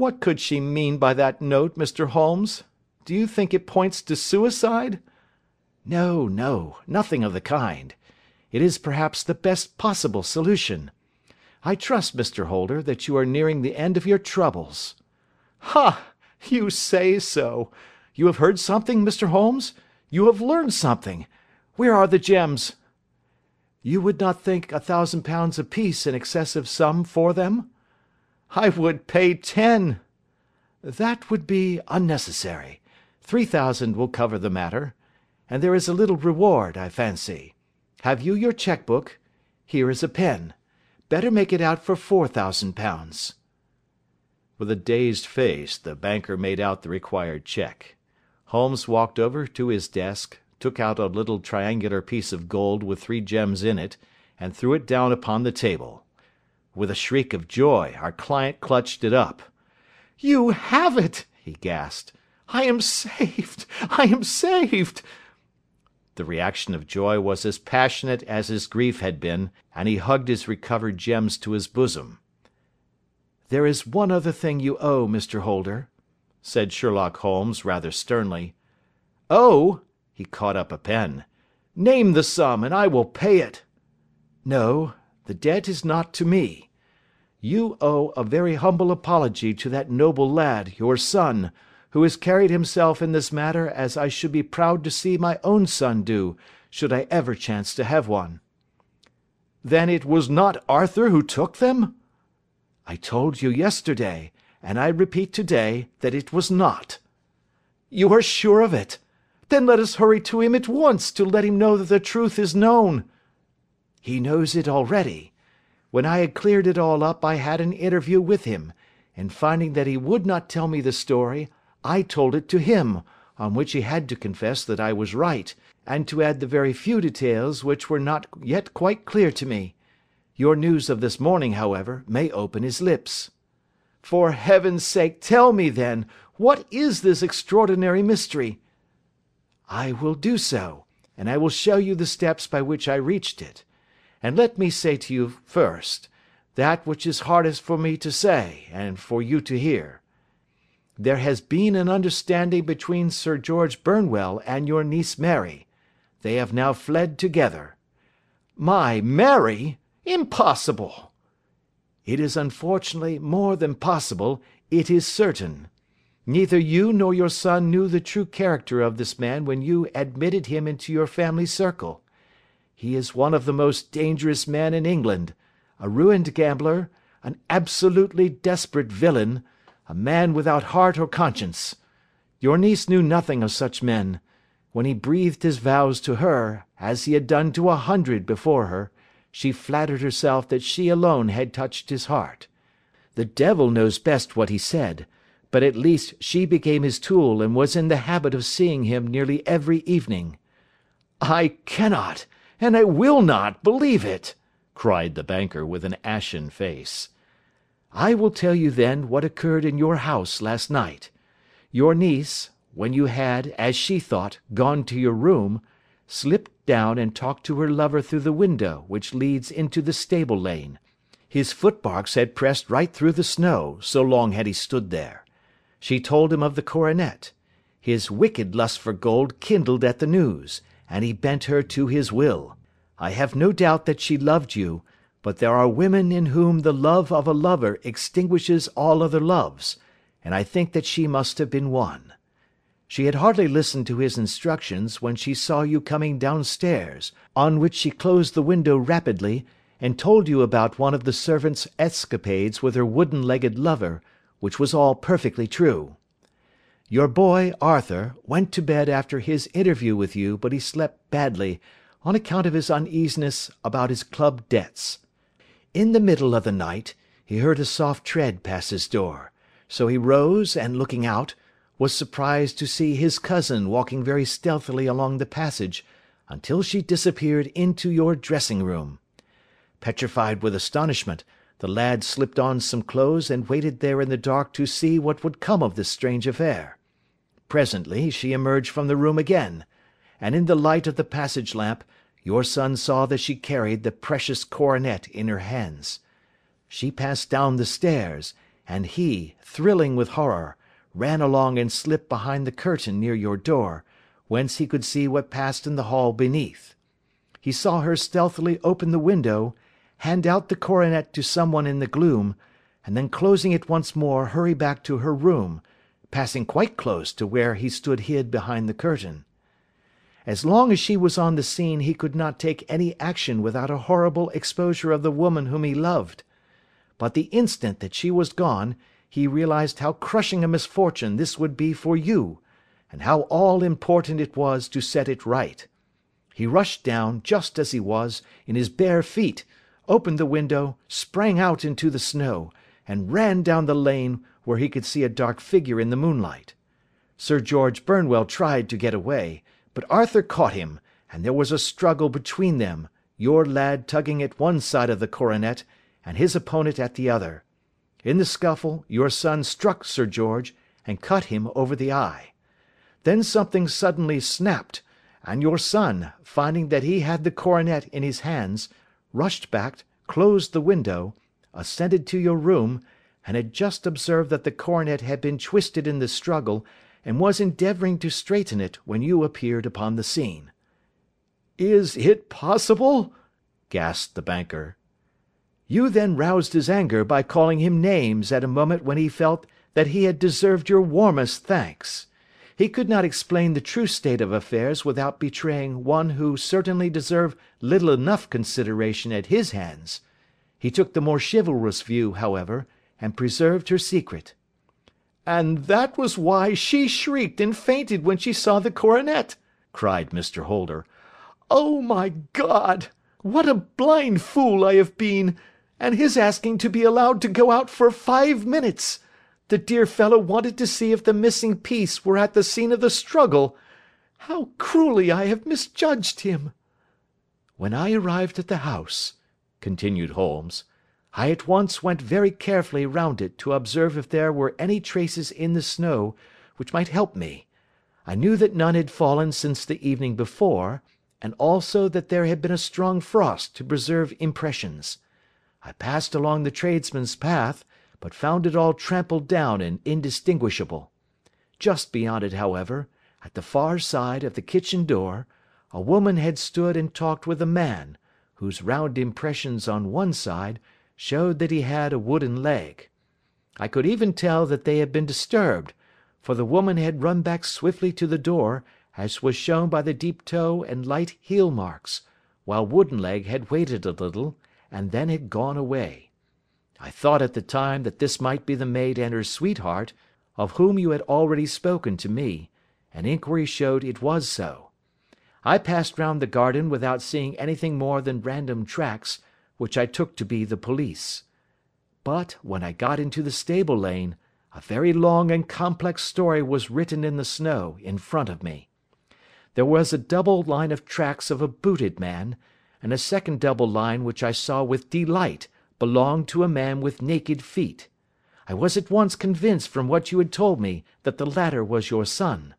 What could she mean by that note, Mr. Holmes? Do you think it points to suicide?" "No, no, nothing of the kind. It is perhaps the best possible solution. I trust, Mr. Holder, that you are nearing the end of your troubles." "Ha! You say so. You have heard something, Mr. Holmes? You have learned something? Where are the gems?" "You would not think a thousand pounds apiece an excessive sum for them?" "I would pay ten." "That would be unnecessary. Three thousand will cover the matter. And there is a little reward, I fancy. Have you your cheque book? Here is a pen. Better make it out for four thousand pounds." With a dazed face the banker made out the required cheque. Holmes walked over to his desk, took out a little triangular piece of gold with three gems in it, and threw it down upon the table. With a shriek of joy our client clutched it up. "You have it!" he gasped. "I am saved! I am saved!" The reaction of joy was as passionate as his grief had been, and he hugged his recovered gems to his bosom. "There is one other thing you owe, Mr. Holder," said Sherlock Holmes rather sternly. "Oh!" He caught up a pen. "Name the sum, and I will pay it." "No, the debt is not to me. You owe a very humble apology to that noble lad, your son, who has carried himself in this matter as I should be proud to see my own son do, should I ever chance to have one." "Then it was not Arthur who took them?" "I told you yesterday, and I repeat to day, that it was not." "You are sure of it? Then let us hurry to him at once to let him know that the truth is known." "He knows it already. When I had cleared it all up I had an interview with him, and finding that he would not tell me the story, I told it to him, on which he had to confess that I was right, and to add the very few details which were not yet quite clear to me. Your news of this morning, however, may open his lips." "For Heaven's sake tell me, then, what is this extraordinary mystery?" "I will do so, and I will show you the steps by which I reached it. And let me say to you first, that which is hardest for me to say, and for you to hear. There has been an understanding between Sir George Burnwell and your niece Mary. They have now fled together." "My Mary! Impossible!" "It is unfortunately more than possible, it is certain. Neither you nor your son knew the true character of this man when you admitted him into your family circle. He is one of the most dangerous men in England, a ruined gambler, an absolutely desperate villain, a man without heart or conscience. Your niece knew nothing of such men. When he breathed his vows to her, as he had done to a hundred before her, she flattered herself that she alone had touched his heart. The devil knows best what he said, but at least she became his tool and was in the habit of seeing him nearly every evening. "I cannot! And I will not believe it!" cried the banker with an ashen face. "I will tell you then what occurred in your house last night. Your niece, when you had, as she thought, gone to your room, slipped down and talked to her lover through the window which leads into the stable lane. His footmarks had pressed right through the snow, so long had he stood there. She told him of the coronet. His wicked lust for gold kindled at the news and he bent her to his will. I have no doubt that she loved you, but there are women in whom the love of a lover extinguishes all other loves, and I think that she must have been one. She had hardly listened to his instructions when she saw you coming downstairs, on which she closed the window rapidly, and told you about one of the servants' escapades with her wooden-legged lover, which was all perfectly true. Your boy, Arthur, went to bed after his interview with you, but he slept badly, on account of his uneasiness about his club debts. In the middle of the night, he heard a soft tread pass his door, so he rose and looking out, was surprised to see his cousin walking very stealthily along the passage until she disappeared into your dressing room. Petrified with astonishment, the lad slipped on some clothes and waited there in the dark to see what would come of this strange affair. Presently she emerged from the room again, and in the light of the passage lamp your son saw that she carried the precious coronet in her hands. She passed down the stairs, and he, thrilling with horror, ran along and slipped behind the curtain near your door, whence he could see what passed in the hall beneath. He saw her stealthily open the window, hand out the coronet to someone in the gloom, and then closing it once more hurry back to her room, passing quite close to where he stood hid behind the curtain. As long as she was on the scene he could not take any action without a horrible exposure of the woman whom he loved. But the instant that she was gone he realised how crushing a misfortune this would be for you, and how all important it was to set it right. He rushed down, just as he was, in his bare feet, opened the window, sprang out into the snow, and ran down the lane where he could see a dark figure in the moonlight. Sir George Burnwell tried to get away, but Arthur caught him, and there was a struggle between them, your lad tugging at one side of the coronet, and his opponent at the other. In the scuffle, your son struck Sir George, and cut him over the eye. Then something suddenly snapped, and your son, finding that he had the coronet in his hands, rushed back, closed the window, ascended to your room, and had just observed that the coronet had been twisted in the struggle, and was endeavouring to straighten it when you appeared upon the scene. "Is it possible?" gasped the banker. You then roused his anger by calling him names at a moment when he felt that he had deserved your warmest thanks. He could not explain the true state of affairs without betraying one who certainly deserved little enough consideration at his hands. He took the more chivalrous view, however, and preserved her secret. "And that was why she shrieked and fainted when she saw the coronet!" cried Mr. Holder. "Oh, my God! What a blind fool I have been! And his asking to be allowed to go out for five minutes! The dear fellow wanted to see if the missing piece were at the scene of the struggle. How cruelly I have misjudged him!" "When I arrived at the house," continued Holmes. I at once went very carefully round it to observe if there were any traces in the snow which might help me. I knew that none had fallen since the evening before, and also that there had been a strong frost to preserve impressions. I passed along the tradesmen's path, but found it all trampled down and indistinguishable. Just beyond it, however, at the far side of the kitchen door, a woman had stood and talked with a man, whose round impressions on one side showed that he had a wooden leg. I could even tell that they had been disturbed, for the woman had run back swiftly to the door, as was shown by the deep toe and light heel marks, while Wooden leg had waited a little, and then had gone away. I thought at the time that this might be the maid and her sweetheart, of whom you had already spoken to me, and inquiry showed it was so. I passed round the garden without seeing anything more than random tracks, which I took to be the police. But, when I got into the stable lane, a very long and complex story was written in the snow, in front of me. There was a double line of tracks of a booted man, and a second double line which I saw with delight belonged to a man with naked feet. I was at once convinced from what you had told me that the latter was your son.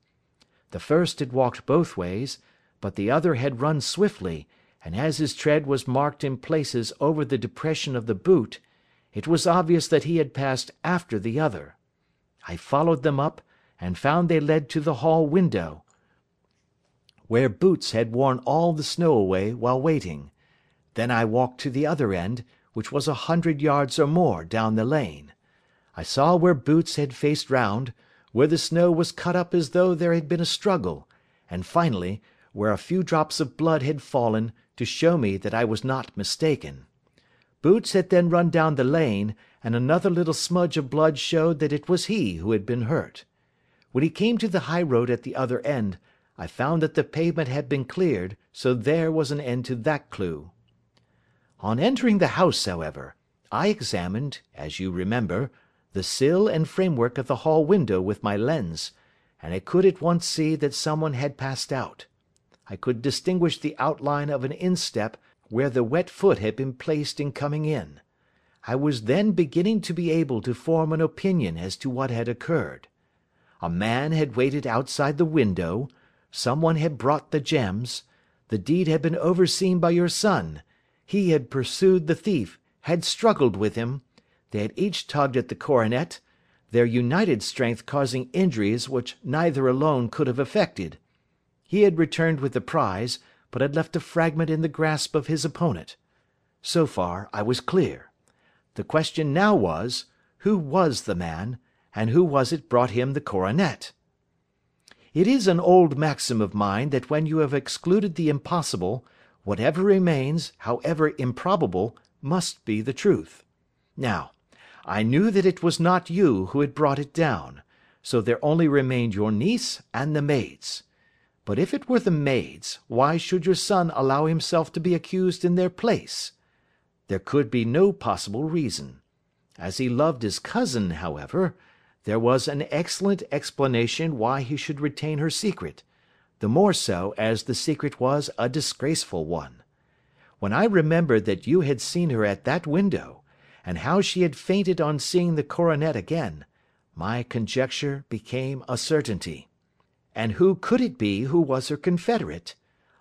The first had walked both ways, but the other had run swiftly, and as his tread was marked in places over the depression of the boot, it was obvious that he had passed after the other. I followed them up, and found they led to the hall window, where Boots had worn all the snow away while waiting. Then I walked to the other end, which was a hundred yards or more down the lane. I saw where Boots had faced round, where the snow was cut up as though there had been a struggle, and finally, where a few drops of blood had fallen, to show me that I was not mistaken. Boots had then run down the lane, and another little smudge of blood showed that it was he who had been hurt. When he came to the high road at the other end, I found that the pavement had been cleared, so there was an end to that clue. On entering the house, however, I examined, as you remember, the sill and framework of the hall window with my lens, and I could at once see that someone had passed out. I could distinguish the outline of an instep where the wet foot had been placed in coming in. I was then beginning to be able to form an opinion as to what had occurred. A man had waited outside the window, someone had brought the gems, the deed had been overseen by your son, he had pursued the thief, had struggled with him, They had each tugged at the coronet, their united strength causing injuries which neither alone could have effected. He had returned with the prize, but had left a fragment in the grasp of his opponent. So far I was clear. The question now was, who was the man, and who was it brought him the coronet? It is an old maxim of mine that when you have excluded the impossible, whatever remains, however improbable, must be the truth. Now, I knew that it was not you who had brought it down, so there only remained your niece and the maids. But if it were the maids, why should your son allow himself to be accused in their place? There could be no possible reason. As he loved his cousin, however, there was an excellent explanation why he should retain her secret, the more so as the secret was a disgraceful one. When I remembered that you had seen her at that window, and how she had fainted on seeing the coronet again, my conjecture became a certainty. And who could it be who was her confederate?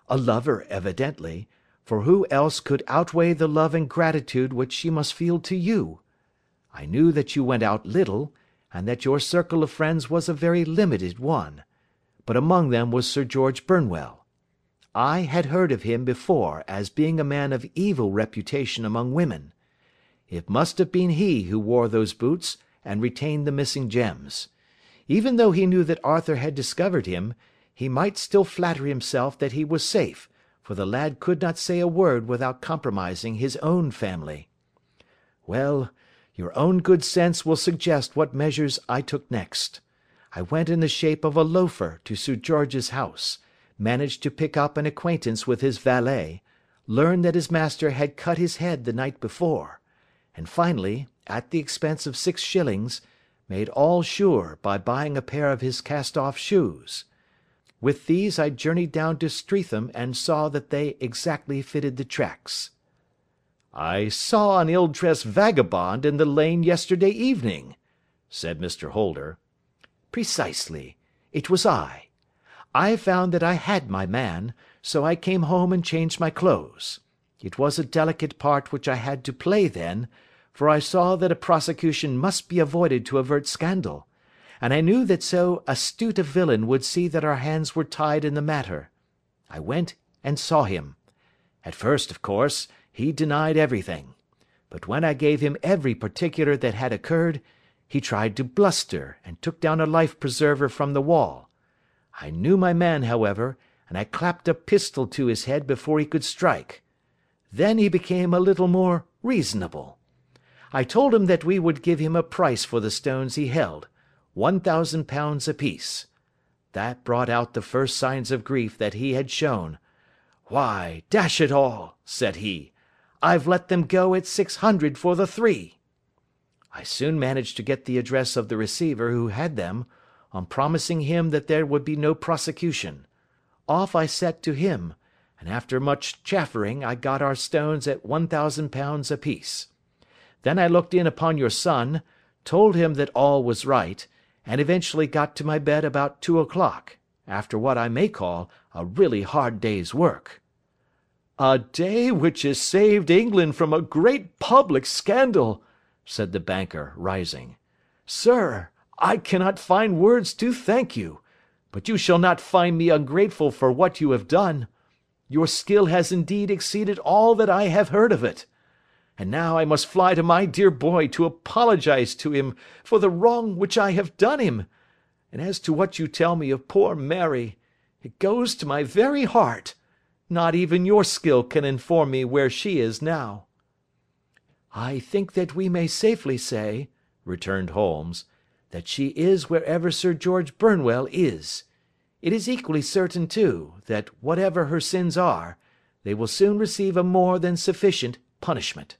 A lover, evidently, for who else could outweigh the love and gratitude which she must feel to you? I knew that you went out little, and that your circle of friends was a very limited one, but among them was Sir George Burnwell. I had heard of him before as being a man of evil reputation among women. It must have been he who wore those boots and retained the missing gems. Even though he knew that Arthur had discovered him, he might still flatter himself that he was safe, for the lad could not say a word without compromising his own family. Well, your own good sense will suggest what measures I took next. I went in the shape of a loafer to Sir George's house, managed to pick up an acquaintance with his valet, learned that his master had cut his head the night before, and finally, at the expense of six shillings, made all sure by buying a pair of his cast-off shoes. With these I journeyed down to Streatham and saw that they exactly fitted the tracks. "I saw an ill-dressed vagabond in the lane yesterday evening," said Mr. Holder. "Precisely. It was I. I found that I had my man, so I came home and changed my clothes. It was a delicate part which I had to play then, for I saw that a prosecution must be avoided to avert scandal, and I knew that so astute a villain would see that our hands were tied in the matter. I went and saw him. At first, of course, he denied everything. But when I gave him every particular that had occurred, he tried to bluster, and took down a life preserver from the wall. I knew my man, however, and I clapped a pistol to his head before he could strike. Then he became a little more reasonable. I told him that we would give him a price for the stones he held, one thousand pounds apiece. That brought out the first signs of grief that he had shown. Why, dash it all, said he, I've let them go at six hundred for the three. I soon managed to get the address of the receiver who had them, on promising him that there would be no prosecution. Off I set to him, and after much chaffering I got our stones at one thousand pounds apiece. Then I looked in upon your son, told him that all was right, and eventually got to my bed about two o'clock, after what I may call a really hard day's work." "A day which has saved England from a great public scandal," said the banker, rising. "Sir, I cannot find words to thank you, but you shall not find me ungrateful for what you have done. Your skill has indeed exceeded all that I have heard of it. And now I must fly to my dear boy to apologise to him for the wrong which I have done him. And as to what you tell me of poor Mary, it goes to my very heart. Not even your skill can inform me where she is now." "I think that we may safely say," returned Holmes, "that she is wherever Sir George Burnwell is. It is equally certain, too, that whatever her sins are, they will soon receive a more than sufficient punishment.